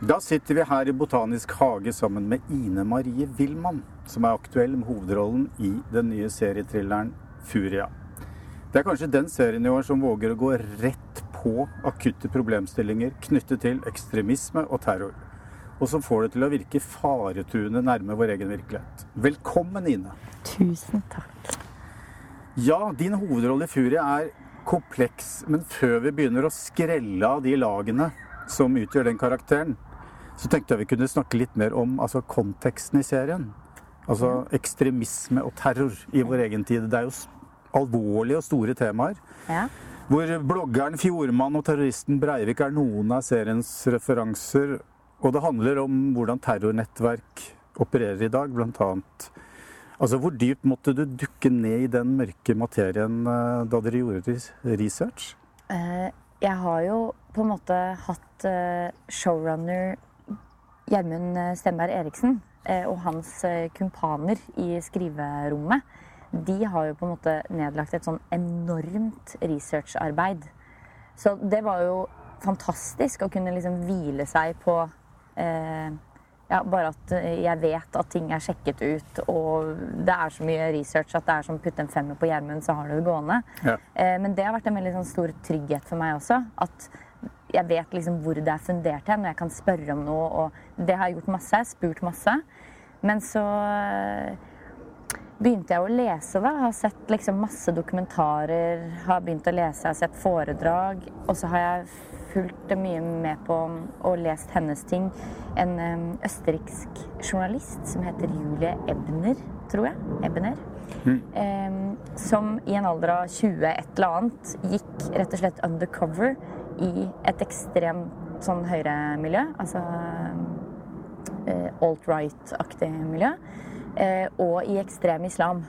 Da sitter vi her i Botanisk hage sammen med Ine Marie Wilman, som er aktuell med hovedrollen i den nye serietrilleren Furia. Det er kanskje den serien i år som våger å gå rett på akutte problemstillinger knyttet til ekstremisme og terror. Og som får det til å virke faretruende nærme vår egen virkelighet. Velkommen, Ine. Tusen takk. Ja, din hovedrolle i Furia er kompleks, men før vi begynner å skrelle av de lagene som utgjør den karakteren, så tenkte jeg vi kunne snakke litt mer om altså, konteksten i serien. Altså ekstremisme og terror i vår egen tid. Det er jo alvorlige og store temaer. Ja. Hvor bloggeren Fjordmann og terroristen Breivik er noen av seriens referanser. Og det handler om hvordan terrornettverk opererer i dag, blant annet. Altså, Hvor dypt måtte du dukke ned i den mørke materien eh, da dere gjorde research? Eh, jeg har jo på en måte hatt eh, showrunner Gjermund Stenberg Eriksen og hans kumpaner i skriverommet. De har jo på en måte nedlagt et sånn enormt researcharbeid. Så det var jo fantastisk å kunne liksom hvile seg på eh, ja, bare at jeg vet at ting er sjekket ut, og det er så mye research at det er som å putte en femmer på Gjermund, så har du det gående. Ja. Eh, men det har vært en veldig sånn, stor trygghet for meg også. At jeg vet liksom hvor det er fundert hen, og jeg kan spørre om noe. Og det har jeg gjort masse. Spurt masse. Men så begynte jeg å lese, da. Har sett liksom masse dokumentarer, har begynt å lese, har sett foredrag. Og så har jeg fulgt mye med på og lest hennes ting. En østerriksk journalist som heter Julie Ebner, tror jeg. Ebner. Mm. Eh, som i en alder av 20 et eller annet gikk rett og slett undercover i et ekstremt sånn høyremiljø. Altså alt-right-aktig miljø. Uh, og i ekstrem islam.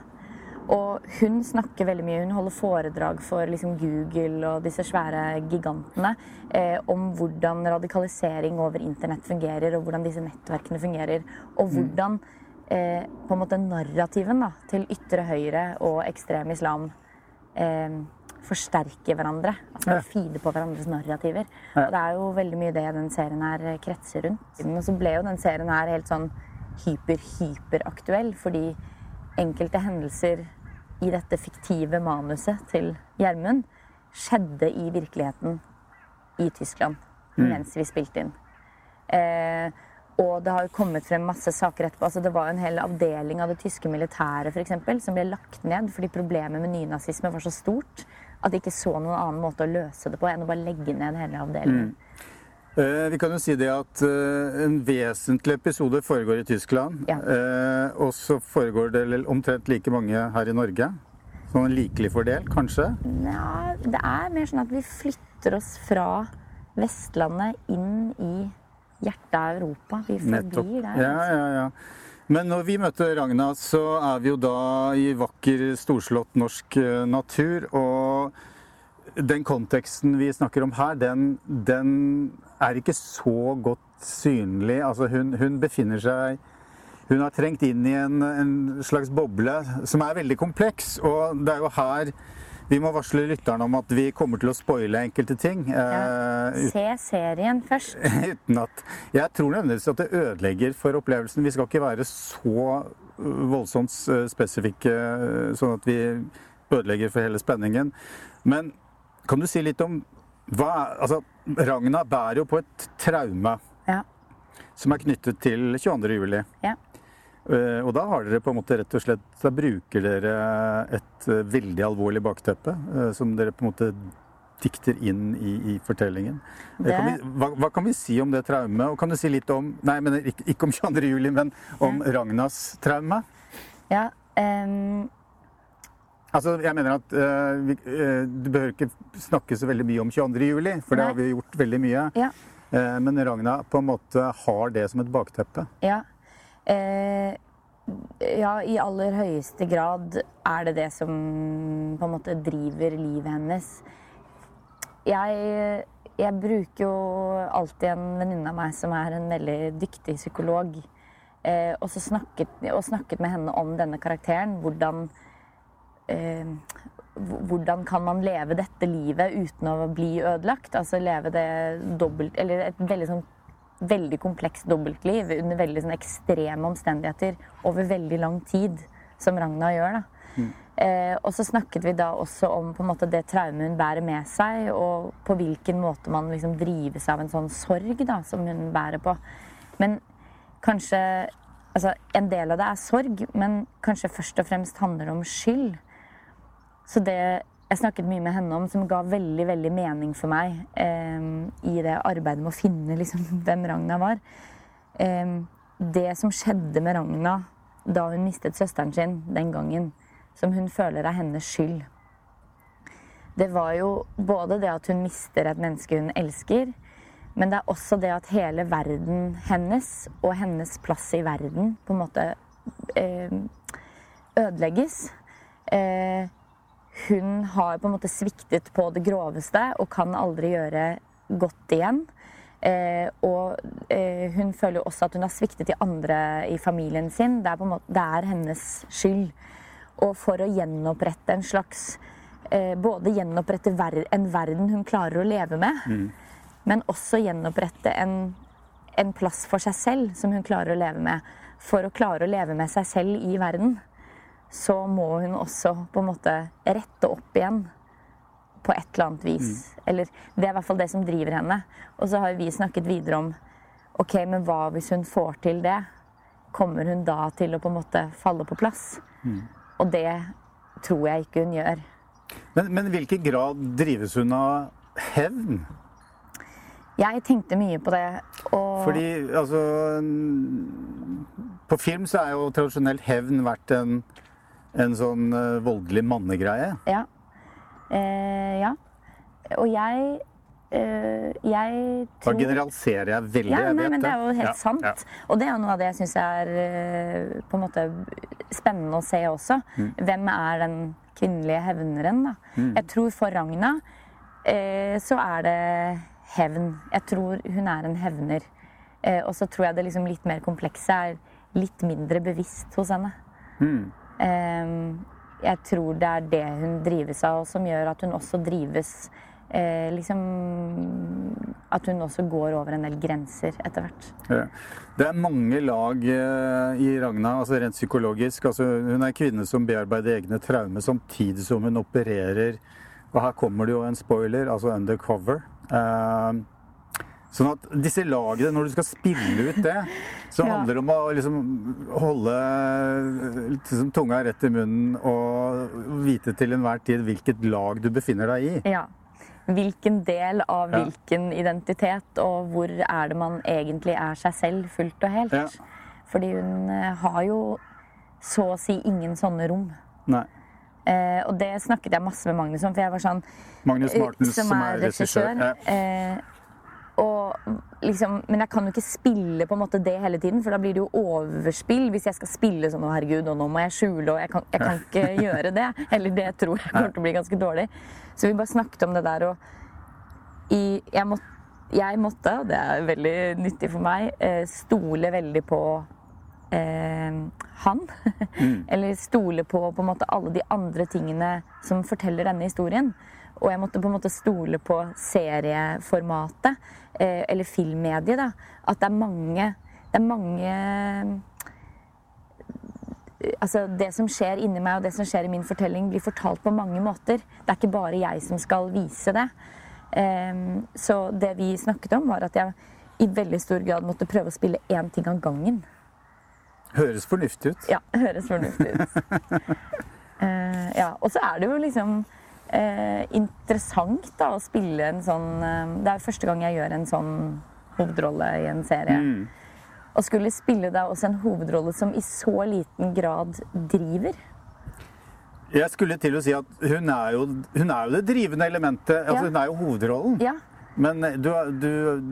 Og hun snakker veldig mye. Hun holder foredrag for liksom, Google og disse svære gigantene eh, om hvordan radikalisering over internett fungerer, og hvordan disse nettverkene fungerer. Og hvordan eh, på en måte narrativen da, til ytre høyre og ekstrem islam eh, forsterker hverandre. Altså Ja. feeder på hverandres narrativer. Ja. Og det er jo veldig mye det den serien her kretser rundt. Og så ble jo den serien her helt sånn hyper-hyperaktuell fordi enkelte hendelser i dette fiktive manuset til Gjermund skjedde i virkeligheten i Tyskland mens vi spilte inn. Eh, og det har jo kommet frem masse saker etterpå. Altså, det var en hel avdeling av det tyske militæret for eksempel, som ble lagt ned fordi problemet med nynazisme var så stort at de ikke så noen annen måte å løse det på enn å bare legge ned hele avdelingen. Eh, Vi kan jo si det at eh, en vesentlig episode foregår i Tyskland. Ja. Eh, og så foregår det omtrent like mange her i Norge. Sånn likelig fordel, kanskje? Nja, det er mer sånn at vi flytter oss fra Vestlandet inn i hjertet av Europa. Vi forblir der. Ja, altså. ja, ja. Men når vi møter Ragna, så er vi jo da i vakker, storslått norsk natur. Og den konteksten vi snakker om her, den, den er ikke så godt synlig. Altså hun, hun befinner seg Hun har trengt inn i en, en slags boble som er veldig kompleks. Og det er jo her vi må varsle lytterne om at vi kommer til å spoile enkelte ting. Ja, Se serien først. uten at Jeg tror nødvendigvis at det ødelegger for opplevelsen. Vi skal ikke være så øh, voldsomt øh, spesifikke sånn at vi ødelegger for hele spenningen. Men kan du si litt om hva altså, Ragna bærer jo på et traume Ja. som er knyttet til 22. juli. Ja. Eh, Og da har dere på en måte rett og slett Da bruker dere et eh, veldig alvorlig bakteppe eh, som dere på en måte dikter inn i, i fortellingen. Det- Kan vi, hva, hva kan vi si om det traumet? Og kan du si litt om Nei, men ikke, ikke om 22. juli, men om Ragnas traume? Ja, ehm, Altså, jeg mener at uh, vi, uh, Du behøver ikke snakke så veldig mye om 22. juli, for det har vi gjort veldig mye. ja. Uh, men Ragna på en måte har det som et bakteppe. Ja. Ja, i aller høyeste grad er det det som på en måte driver livet hennes. Jeg, jeg bruker jo alltid en venninne av meg som er en veldig dyktig psykolog. Og, så snakket, og snakket med henne om denne karakteren. Hvordan hvordan kan man leve dette livet uten å bli ødelagt? Altså leve det dobbelt Eller et veldig sånn veldig komplekst dobbeltliv under veldig sånn ekstreme omstendigheter over veldig lang tid, som Ragna gjør. da. Eh, og så snakket vi da også om på en måte det traumet hun bærer med seg, og på hvilken måte man liksom drives av en sånn sorg da, som hun bærer på. Men kanskje altså, En del av det er sorg, men kanskje først og fremst handler det om skyld. Så det jeg snakket mye med henne om, som ga veldig veldig mening for meg eh, i det arbeidet med å finne liksom, hvem Ragna var eh, Det som skjedde med Ragna da hun mistet søsteren sin den gangen, som hun føler er hennes skyld, det var jo både det at hun mister et menneske hun elsker, men det er også det at hele verden hennes og hennes plass i verden på en måte eh, ødelegges. Eh, hun har på en måte sviktet på det groveste og kan aldri gjøre godt igjen. Eh, og eh, hun føler jo også at hun har sviktet de andre i familien sin. Det er, måte, det er hennes skyld. Og for å gjenopprette en slags eh, Både gjenopprette ver en verden hun klarer å leve med, mm. men også gjenopprette en, en plass for seg selv som hun klarer å leve med. For å klare å leve med seg selv i verden så må hun også på en måte rette opp igjen på et eller annet vis. Mm. Eller det er i hvert fall det som driver henne. Og så har vi snakket videre om ok, men hva hvis hun får til det? Kommer hun da til å på en måte falle på plass? Mm. Og det tror jeg ikke hun gjør. Men, men hvilken grad drives hun av hevn? Jeg tenkte mye på det. Og... Fordi altså På film så er jo tradisjonelt hevn vært en en sånn uh, voldelig mannegreie? Ja. Eh, ja. Og jeg eh, jeg tror Da generaliserer jeg veldig. Ja, nei, men det er jo helt ja, sant. Ja. Og det er jo noe av det jeg syns er uh, på en måte spennende å se også. Mm. Hvem er den kvinnelige hevneren, da? Mm. Jeg tror for Ragna så er det hevn. Jeg tror hun er en hevner. og så tror jeg det liksom litt mer komplekse er litt mindre bevisst hos henne. Mm. Ehm, jeg tror det er det hun drives av, som gjør at hun også drives eh, liksom At hun også går over en del grenser etter hvert. Det er mange lag eh, i Ragna, altså rent psykologisk. Altså, hun er kvinne som bearbeider egne traumer samtidig som hun opererer Og her kommer det jo en spoiler, altså undercover. Uh, Sånn at disse lagene, når du skal spille ut det, så ja. handler det om å liksom holde liksom, tunga rett i munnen og vite til enhver tid hvilket lag du befinner deg i. Ja. Hvilken del av ja. hvilken identitet, og hvor er det man egentlig er seg selv fullt og helt. Ja. Fordi hun eh, har jo så å si ingen sånne rom. Nei. Eh, og det snakket jeg masse med Magnus om, for jeg var sånn Magnus Martens, som er, er regissør. Ja. Eh, liksom, men jeg kan jo ikke spille på en måte det hele tiden, for da blir det jo overspill hvis jeg skal spille sånn 'Å, herregud, og nå må jeg skjule', og jeg kan, jeg kan ikke gjøre det. Eller det tror jeg kommer til å bli ganske dårlig. Så vi bare snakket om det der, og i, jeg, må, jeg, måtte, og det er veldig nyttig for meg, eh, stole veldig på eh, han. Mm. Eller stole på på måte alle de andre tingene som forteller denne historien. Og jeg måtte på en måte stole på serieformatet, eh, eller filmmediet, da. At det er mange Det er mange Altså, det som skjer inni meg, og det som skjer i min fortelling, blir fortalt på mange måter. Det er ikke bare jeg som skal vise det. Um, så det vi snakket om, var at jeg i veldig stor grad måtte prøve å spille én ting av gangen. Høres fornuftig ut. Ja, høres fornuftig ut. uh, ja, Og så er det jo liksom eh, interessant da, å spille en sånn eh, Det er første gang jeg gjør en sånn hovedrolle i en serie. Mm. Å skulle spille da også en hovedrolle som i så liten grad driver. Jeg skulle til å si at hun er jo, hun er jo det drivende elementet. Altså, ja. Hun er jo hovedrollen. Ja. Men du, du,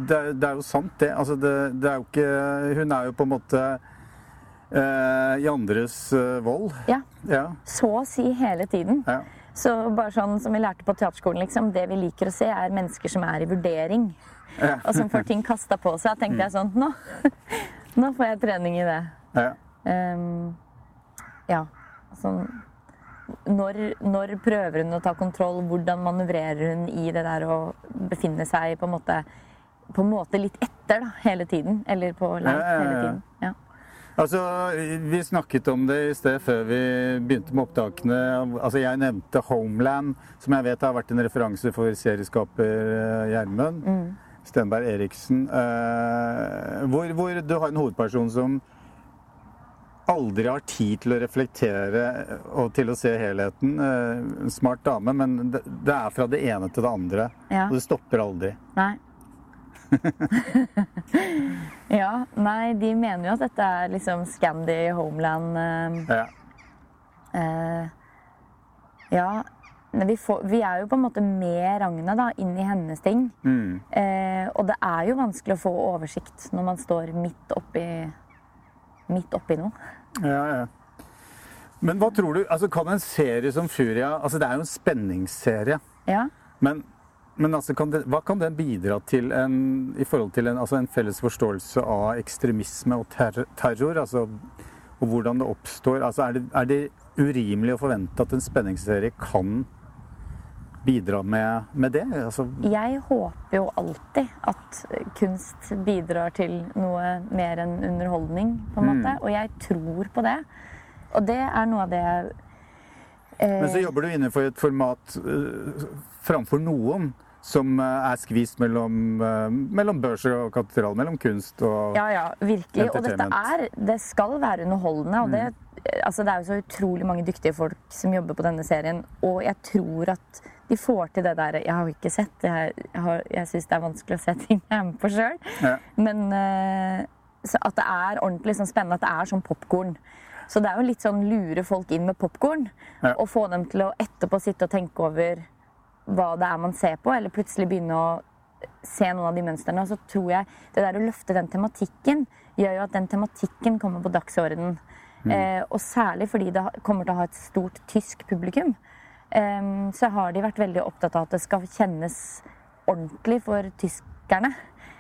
det, er, jo sant, det. Altså, det, det er jo ikke Hun er jo på en måte eh, i andres eh, vold. Ja. ja. Så å si hele tiden. Ja. Så bare sånn som vi lærte på teaterskolen, liksom, det vi liker å se, er mennesker som er i vurdering. Ja. Og som får ting kasta på seg. Da tenkte jeg sånn Nå, nå får jeg trening i det. Ja. Um, ja. Sånn når, når, prøver hun å ta kontroll? Hvordan manøvrerer hun i det der å befinne seg på en måte på en måte litt etter da, hele tiden. Eller på ja. hele tiden. Ja. Altså, Vi snakket om det i sted før vi begynte med opptakene. Altså, Jeg nevnte Homeland, som jeg vet har vært en referanse for serieskaper Gjermund. Gjermund. Stenberg Eriksen. eh, hvor, hvor du har en hovedperson som aldri har tid til å reflektere og til å se helheten. Eh, En smart dame, men det, det er fra det ene til det andre. Ja. Og det stopper aldri. Nei. ja, nei, de mener jo at dette er liksom Scandi Homeland eh, Ja. eh, Ja, men vi, får, vi er jo på en måte med Ragna da, inn i hennes ting. Mm. Eh, og det er jo vanskelig å få oversikt når man står midt oppi, midt oppi noe. Ja, ja. Men hva tror du, altså kan en serie som Furia altså Det er jo en spenningsserie. Ja. Men, men altså kan det, hva kan den bidra til en, i forhold til en, altså en felles forståelse av ekstremisme og ter terror? Altså, og hvordan det oppstår? Altså er, det, er det urimelig å forvente at en spenningsserie kan bidra med, med det? Altså, Jeg håper jo alltid at kunst bidrar til noe mer enn underholdning, på en måte. Og jeg tror på det. Og det er noe av det jeg eh, men så jobber du innenfor et format uh, framfor noen som eh, er skvist mellom, eh, mellom børser og katedral, mellom kunst og Ja, ja, virkelig. Og dette er Det skal være underholdende. Og det, altså, det er jo så utrolig mange dyktige folk som jobber på denne serien. Og jeg tror at de får til det der Jeg har jo ikke sett. Jeg, har- jeg syns det er vanskelig å se ting jeg er med på sjøl. Ja. Men eh, så at det er ordentlig sånn spennende. At det er sånn popkorn. Så det er jo litt sånn lure folk inn med popkorn. Ja. Og få dem til å etterpå sitte og tenke over hva det er man ser på, eller plutselig begynne å se noen av de mønstrene. Og så tror jeg det der å løfte den tematikken gjør jo at den tematikken kommer på dagsordenen. Eh, og særlig fordi det kommer til å ha et stort tysk publikum. Eh, så har de vært veldig opptatt av at det skal kjennes ordentlig for tyskerne.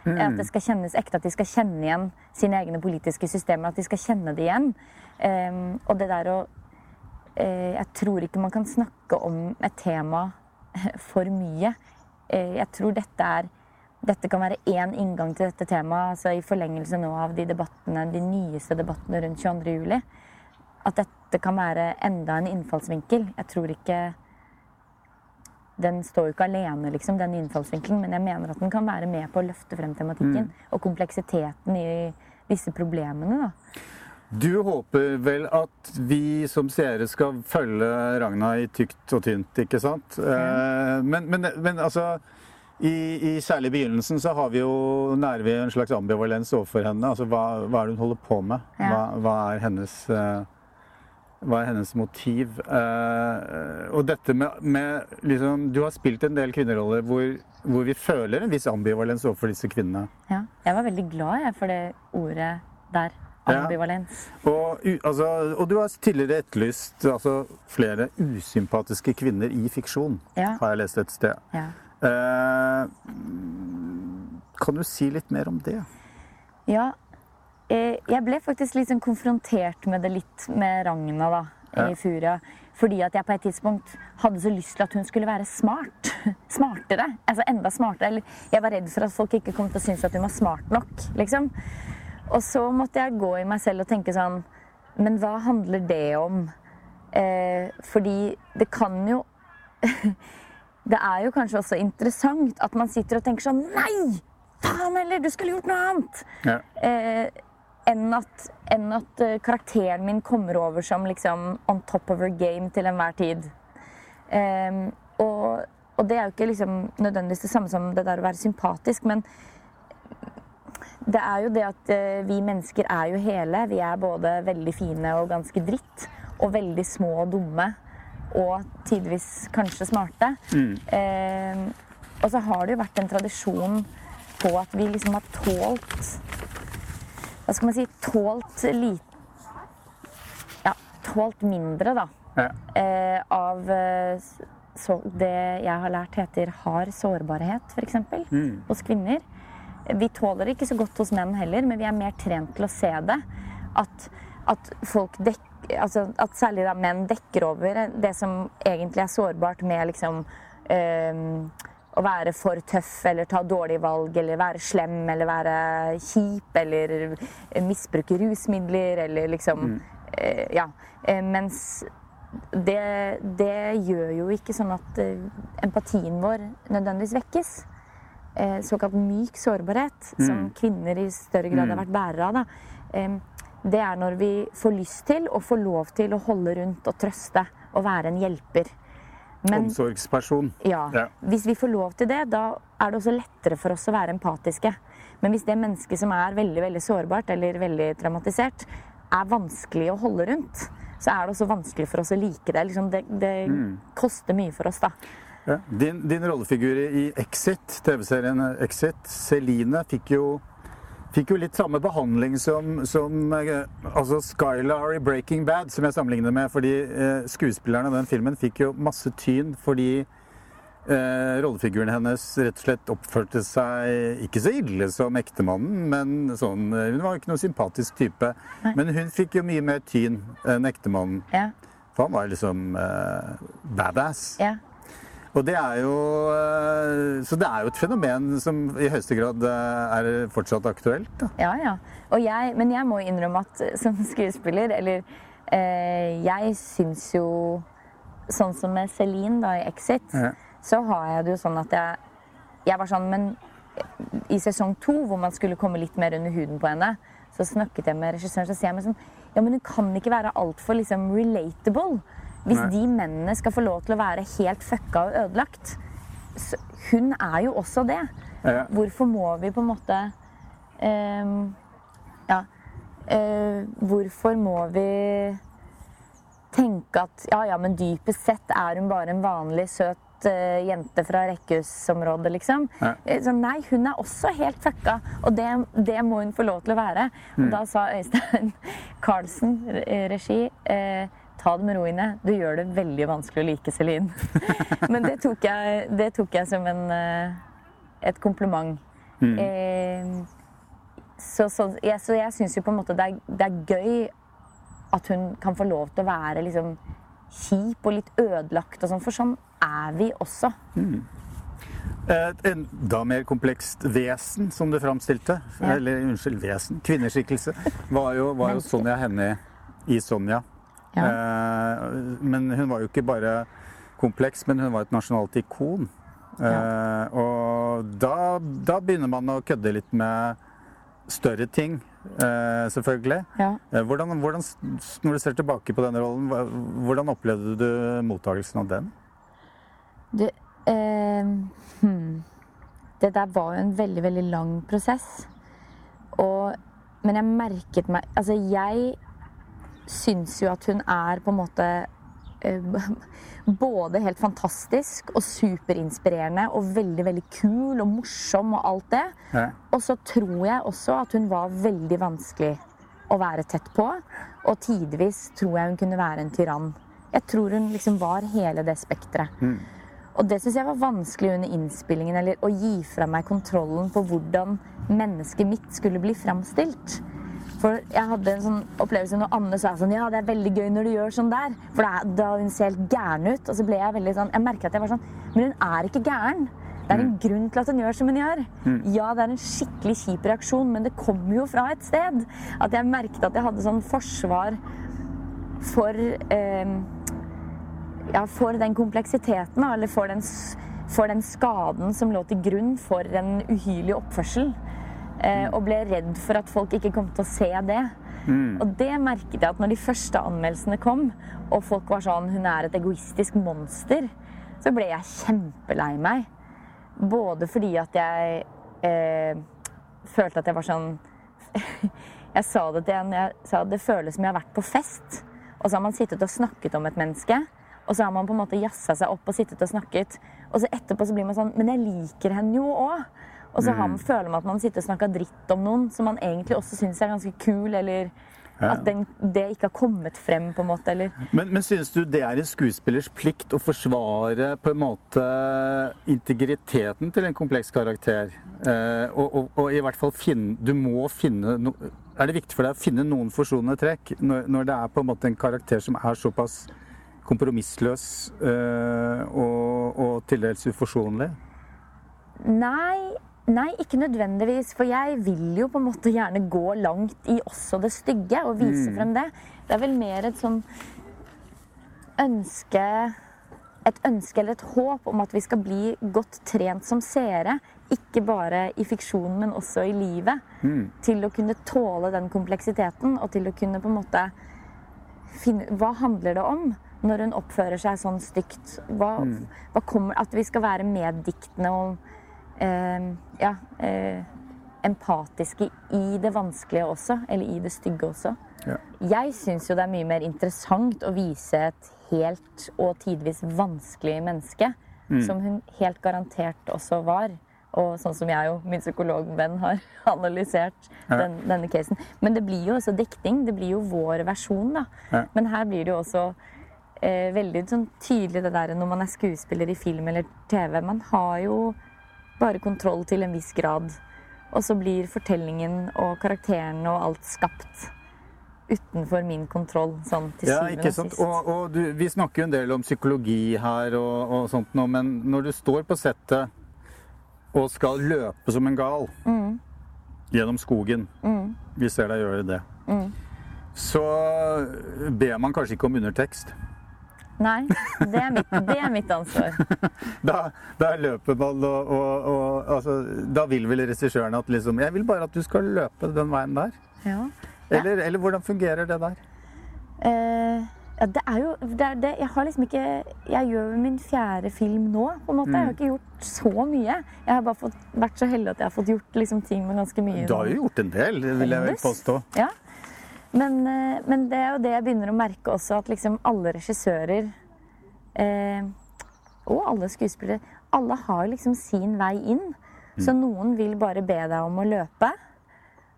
At det skal kjennes ekte, at de skal kjenne igjen sine egne politiske systemer. At de skal kjenne det igjen. Eh, og det der å eh, Jeg tror ikke man kan snakke om et tema for mye. Eh, jeg tror dette er dette kan være én inngang til dette temaet, altså i forlengelse nå av de debattene, de nyeste debattene rundt 22. juli. At dette kan være enda en innfallsvinkel. Jeg tror ikke Den står jo ikke alene, liksom, den innfallsvinkelen, men jeg mener at den kan være med på å løfte frem tematikken og kompleksiteten i disse problemene. da. Du håper vel at vi som seere skal følge Ragna i tykt og tynt, ikke sant? Eh, Men, men, men altså i, I særlig begynnelsen så har vi jo nærer vi en slags ambivalens overfor henne. Altså hva, hva er det hun holder på med? Ja. Hva, hva er hennes eh, hva er hennes motiv? Eh, og dette med, med liksom, Du har spilt en del kvinneroller hvor, hvor vi føler en viss ambivalens overfor disse kvinnene. Ja. Jeg var veldig glad jeg, for det ordet der. Ja. Og, altså, og du har tidligere etterlyst altså, flere usympatiske kvinner i fiksjon, Ja. har jeg lest et sted. Ja. Eh, kan du si litt mer om det? Ja, eh, jeg ble faktisk litt sånn konfrontert med det litt med Ragna da, i Furia. Fordi at jeg på et tidspunkt hadde så lyst til at hun skulle være smart. Smartere. Altså enda smartere. Eller jeg var redd for at folk ikke kom til å synes at hun var smart nok. liksom. Og så måtte jeg gå i meg selv og tenke sånn Men hva handler det om? Eh, fordi det kan jo Det er jo kanskje også interessant at man sitter og tenker sånn Nei! Faen heller, du skulle gjort noe annet! Ja. eh, enn at, enn at eh, karakteren min kommer over som liksom on top of her game til enhver tid. Eh, og, og det er jo ikke liksom nødvendigvis det samme som det der å være sympatisk, men det er jo det at eh, vi mennesker er jo hele. Vi er både veldig fine og ganske dritt. Og veldig små og dumme. Og tidvis kanskje smarte. Em, og så har det jo vært en tradisjon på at vi liksom har tålt hva skal man si, tålt lite Ja, tålt mindre, da. Ja. Eh, av eh, så det jeg har lært heter hard sårbarhet, f.eks. Mm. Hos kvinner. Vi tåler det ikke så godt hos menn heller, men vi er mer trent til å se det. At, at folk dek, altså at særlig da menn dekker over det som egentlig er sårbart med liksom øh, å være for tøff eller ta dårlige valg eller være slem eller være kjip eller misbruke rusmidler eller liksom Mm. øh, Ja. Eh, mens det, det gjør jo ikke sånn at eh, empatien vår nødvendigvis vekkes. Eh, såkalt myk sårbarhet, Mm. som kvinner i større grad har vært bærere av. Da. Det er når vi får lyst til og får lov til å holde rundt og trøste og være en hjelper. Men Omsorgsperson. ja, Ja. hvis vi får lov til det, da er det også lettere for oss å være empatiske. Men hvis det mennesket som er veldig veldig sårbart eller veldig traumatisert, er vanskelig å holde rundt, så er det også vanskelig for oss å like det. Liksom det, det Mm. koster mye for oss, da. Ja. Din, din rollefigur i Exit, TV-serien Exit, Celine, fikk jo, fikk jo litt samme behandling som, som eh, altså Skylar i Breaking Bad, som jeg sammenligner med. Fordi eh, skuespillerne i den filmen fikk jo masse tyn fordi eh, rollefiguren hennes rett og slett oppførte seg ikke så ille som ektemannen, men sånn eh, Hun var jo ikke noen sympatisk type. Nei. Men hun fikk jo mye mer tyn enn ektemannen. Ja, For han var liksom eh, badass. ja. Og det er jo eh, Så det er jo et fenomen som i høyeste grad eh, er fortsatt aktuelt. Da. Ja, ja. Jeg, men jeg må innrømme at eh, som skuespiller, eller eh, Jeg syns jo Sånn som med Celine da i Exit, Ja. så har jeg det jo sånn at jeg Jeg var sånn, men i sesong to, hvor man skulle komme litt mer under huden på henne, så snakket jeg med regissøren, så sier jeg meg sånn Ja, men hun kan ikke være altfor liksom relatable. Hvis Nei. de mennene skal få lov til å være helt fucka og ødelagt. Så hun er jo også det. Ja. Hvorfor må vi på en måte ehm, Ja. eh, hvorfor må vi tenke at ja, ja, men dypest sett er hun bare en vanlig søt eh, jente fra rekkehusområdet, liksom. Ja. Eh, Så nei, hun er også helt fucka, og det, det må hun få lov til å være. Og da sa Øystein Carlsen, re- regi, eh, ta det med ro Ine. Du gjør det veldig vanskelig å like Celine. Men det tok jeg, det tok jeg som en, eh, et kompliment. Eh, så, så jeg, så jeg syns jo på en måte det er, det er gøy at hun kan få lov til å være liksom kjip og litt ødelagt og sånn, for sånn er vi også. Et enda mer komplekst vesen, som du framstilte. Ja. Eller unnskyld, vesen. Kvinneskikkelse. Var jo, var jo Sonja Hennie i Sonja. Ja. Eh, men hun var jo ikke bare kompleks, men hun var et nasjonalt ikon. Eh, og da, da begynner man å kødde litt med større ting, eh, selvfølgelig. Ja. Hvordan, hvordan, når du ser tilbake på denne rollen, hvordan opplevde du mottakelsen av den? Du, eh, hmm. Det der var jo en veldig, veldig lang prosess. Og, men jeg merket meg Altså, jeg syns jo at hun er på en måte eh, både helt fantastisk og superinspirerende og veldig, veldig kul og morsom og alt det. Ja. Og så tror jeg også at hun var veldig vanskelig å være tett på. Og tidvis tror jeg hun kunne være en tyrann. Jeg tror hun liksom var hele det spekteret. Og det syns jeg var vanskelig under innspillingen, eller å gi fra meg kontrollen på hvordan mennesket mitt skulle bli framstilt. For jeg hadde en sånn opplevelse når Anne sa sånn Ja, det er veldig gøy når du gjør sånn der. For da, da hun ser helt gæren ut. Og så ble jeg veldig sånn Jeg merket at jeg var sånn Men hun er ikke gæren. Det er en grunn til at hun gjør som hun gjør. Ja, det er en skikkelig kjip reaksjon, men det kommer jo fra et sted. At jeg merket at jeg hadde sånn forsvar for eh, ja, for den kompleksiteten, da, eller for den, for den skaden som lå til grunn for en uhyrlig oppførsel. Eh, og ble redd for at folk ikke kom til å se det. Og det merket jeg at når de første anmeldelsene kom, og folk var sånn 'Hun er et egoistisk monster', så ble jeg kjempelei meg. Både fordi at jeg eh, følte at jeg var sånn Jeg sa det til en jeg sa det føles som jeg har vært på fest. Og så har man sittet og snakket om et menneske. Og så har man på en måte jazza seg opp og sittet og snakket. Og så etterpå så blir man sånn Men jeg liker henne jo òg. Og så mm. føler man at man sitter og snakker dritt om noen som man egentlig også syns er ganske kul, eller Ja. at den, det ikke har kommet frem, på en måte. Eller Men, men synes du det er en skuespillers plikt å forsvare på en måte integriteten til en kompleks karakter? Eh, og, og, og i hvert fall finne Du må finne no, Er det viktig for deg å finne noen forsonende trekk når, når det er på en måte en karakter som er såpass kompromissløs eh, og, og til dels uforsonlig? Nei, nei, ikke nødvendigvis. For jeg vil jo på en måte gjerne gå langt i også det stygge og vise frem det. Det er vel mer et sånn ønske Et ønske eller et håp om at vi skal bli godt trent som seere. Ikke bare i fiksjonen, men også i livet. Til å kunne tåle den kompleksiteten og til å kunne på en måte finne Hva handler det om når hun oppfører seg sånn stygt? Hva, hva kommer, at vi skal være meddiktende eh, ja, eh, empatiske i det vanskelige også. Eller i det stygge også. Ja. Jeg syns jo det er mye mer interessant å vise et helt og tidvis vanskelig menneske. Som hun helt garantert også var. Og sånn som jeg og min psykologvenn har analysert Ja. den, denne casen. Men det blir jo også dikting. Det blir jo vår versjon, da. Ja. Men her blir det jo også eh, veldig sånn tydelig det der når man er skuespiller i film eller TV. Man har jo bare kontroll til en viss grad. Og så blir fortellingen og karakterene og alt skapt utenfor min kontroll, sånn til Ja, ikke og sant? sist. Og, og du, vi snakker jo en del om psykologi her og, og sånt nå, men når du står på settet og skal løpe som en gal Mm. gjennom skogen Vi ser deg gjøre det. Mm. Så ber man kanskje ikke om undertekst. Nei, det er mitt, det er mitt ansvar. Da, da er løpeball og, og, og altså, Da vil vel regissøren at liksom Jeg vil bare at du skal løpe den veien der. Ja. Eller, eller hvordan fungerer det der? Eh, ja, det er jo det er det, Jeg har liksom ikke Jeg gjør jo min fjerde film nå, på en måte. Jeg har ikke gjort så mye. Jeg har bare fått, vært så heldig at jeg har fått gjort liksom, ting med ganske mye Du har jo gjort en del, vil jeg vel påstå. Ja. Men, eh, men det er jo det jeg begynner å merke også, at liksom alle regissører eh, og alle skuespillere Alle har liksom sin vei inn. Så noen vil bare be deg om å løpe.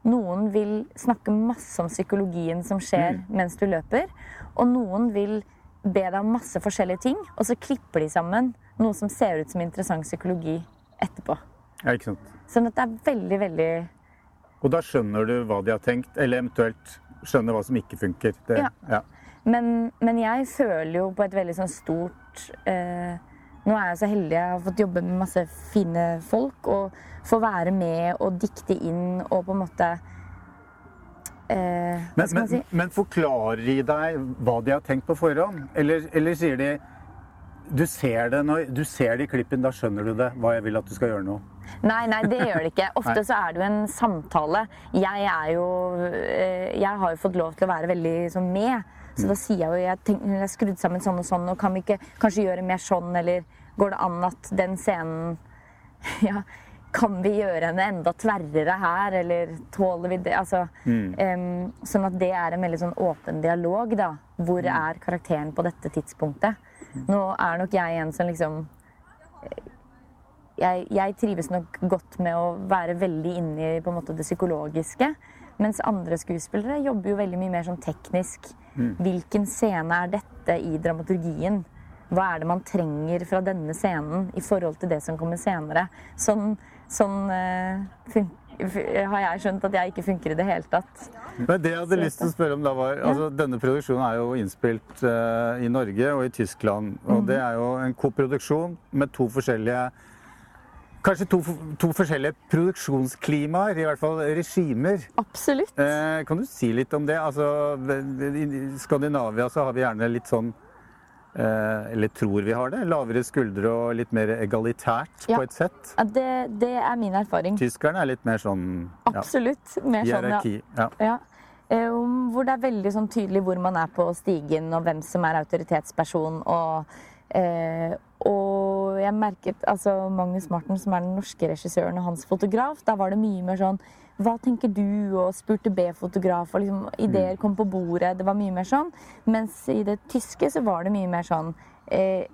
Noen vil snakke masse om psykologien som skjer mens du løper. Og noen vil be deg om masse forskjellige ting, og så klipper de sammen noe som ser ut som interessant psykologi etterpå. Ja, ikke sant? Sånn at det er veldig, veldig Og da skjønner du hva de har tenkt, eller eventuelt skjønner hva som ikke funker. Det, Ja. ja. Men, men jeg føler jo på et veldig sånn stort eh, Nå er jeg så heldig jeg har fått jobbe med masse fine folk og få være med og dikte inn og på en måte eh, Men, men, si? men forklarer de deg hva de har tenkt på forhånd? Eller, eller sier de du ser, det når, du ser det i klippen, da skjønner du det, hva jeg vil at du skal gjøre nå? Nei, nei, det gjør det ikke. Ofte så er det jo en samtale. Jeg er jo eh, Jeg har jo fått lov til å være veldig sånn med. Så da sier jeg jo jeg, tenk, jeg har skrudd sammen sånn og sånn, og kan vi ikke kanskje gjøre mer sånn, eller går det an at den scenen Ja, kan vi gjøre henne enda tverrere her, eller tåler vi det? Altså, em, sånn at det er en veldig sånn åpen dialog, da. Hvor er karakteren på dette tidspunktet? Nå er nok jeg en som liksom jeg, jeg trives nok godt med å være veldig inni på en måte, det psykologiske. Mens andre skuespillere jobber jo veldig mye mer sånn teknisk. Hvilken scene er dette i dramaturgien? Hva er det man trenger fra denne scenen i forhold til det som kommer senere? Sånn, sånn eh, fun har jeg skjønt at jeg ikke funker i det hele tatt. Men det jeg hadde lyst til å spørre om da var, altså Denne produksjonen er jo innspilt eh, i Norge og i Tyskland. Og det er jo en koproduksjon med to forskjellige Kanskje to, to forskjellige produksjonsklimaer, i hvert fall regimer. Absolutt. Eh, kan du si litt om det? Altså, I Skandinavia så har vi gjerne litt sånn Eller tror vi har det. Lavere skuldre og litt mer egalitært Ja. på et sett. Ja, det, det er min erfaring. Tyskerne er litt mer sånn ja, Absolutt. Mer sånn, ja. hierarki. Ja. Ja. Eh, Hvor det er veldig sånn tydelig hvor man er på stigen, og hvem som er autoritetsperson. Og, eh, og jeg merket altså Magnus Martin, som er den norske regissøren, og hans fotograf, da var det mye mer sånn Hva tenker du? Og spurte B-fotograf, og liksom ideer kom på bordet. Det var mye mer sånn. Mens i det tyske så var det mye mer sånn eh,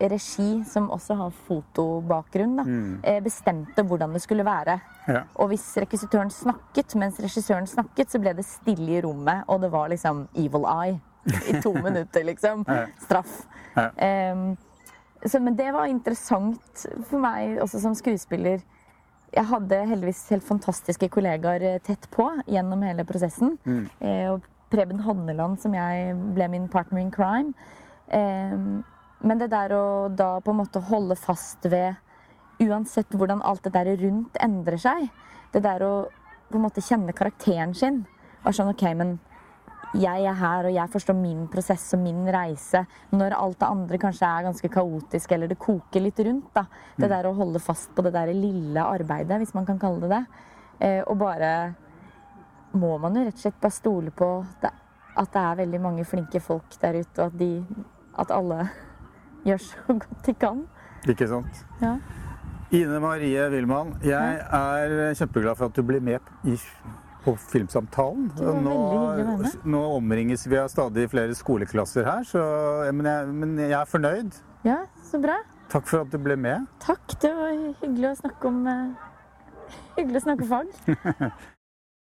Regi, som også har fotobakgrunn, da, eh, bestemte hvordan det skulle være. Ja. Og hvis rekvisitøren snakket mens regissøren snakket, så ble det stille i rommet, og det var liksom evil eye i to minutter, liksom. Straff. Ja. Em, så, men det var interessant for meg også som skuespiller. Jeg hadde heldigvis helt fantastiske kollegaer eh, tett på gjennom hele prosessen. Eh, og Preben Hanneland, som jeg ble min partner in crime. Eh, men det der å da på en måte holde fast ved uansett hvordan alt det der rundt endrer seg, det der å på en måte kjenne karakteren sin Var sånn OK, men jeg er her, og jeg forstår min prosess og min reise. Når alt det andre kanskje er ganske kaotisk, eller det koker litt rundt. da. Det der å holde fast på det der lille arbeidet, hvis man kan kalle det det. Eh, og bare må man jo rett og slett bare stole på at det er veldig mange flinke folk der ute, og at, de, at alle gjør så godt de kan. Ikke sant? Ja. Ine Marie Wilman, jeg er kjempeglad for at du blir med i, på Filmsamtalen. Nå, nå omringes vi av stadig flere skoleklasser her, så, men, jeg, men jeg er fornøyd. ja, så bra. Takk for at du ble med. Takk. Det var hyggelig å snakke om uh, Hyggelig å snakke fag.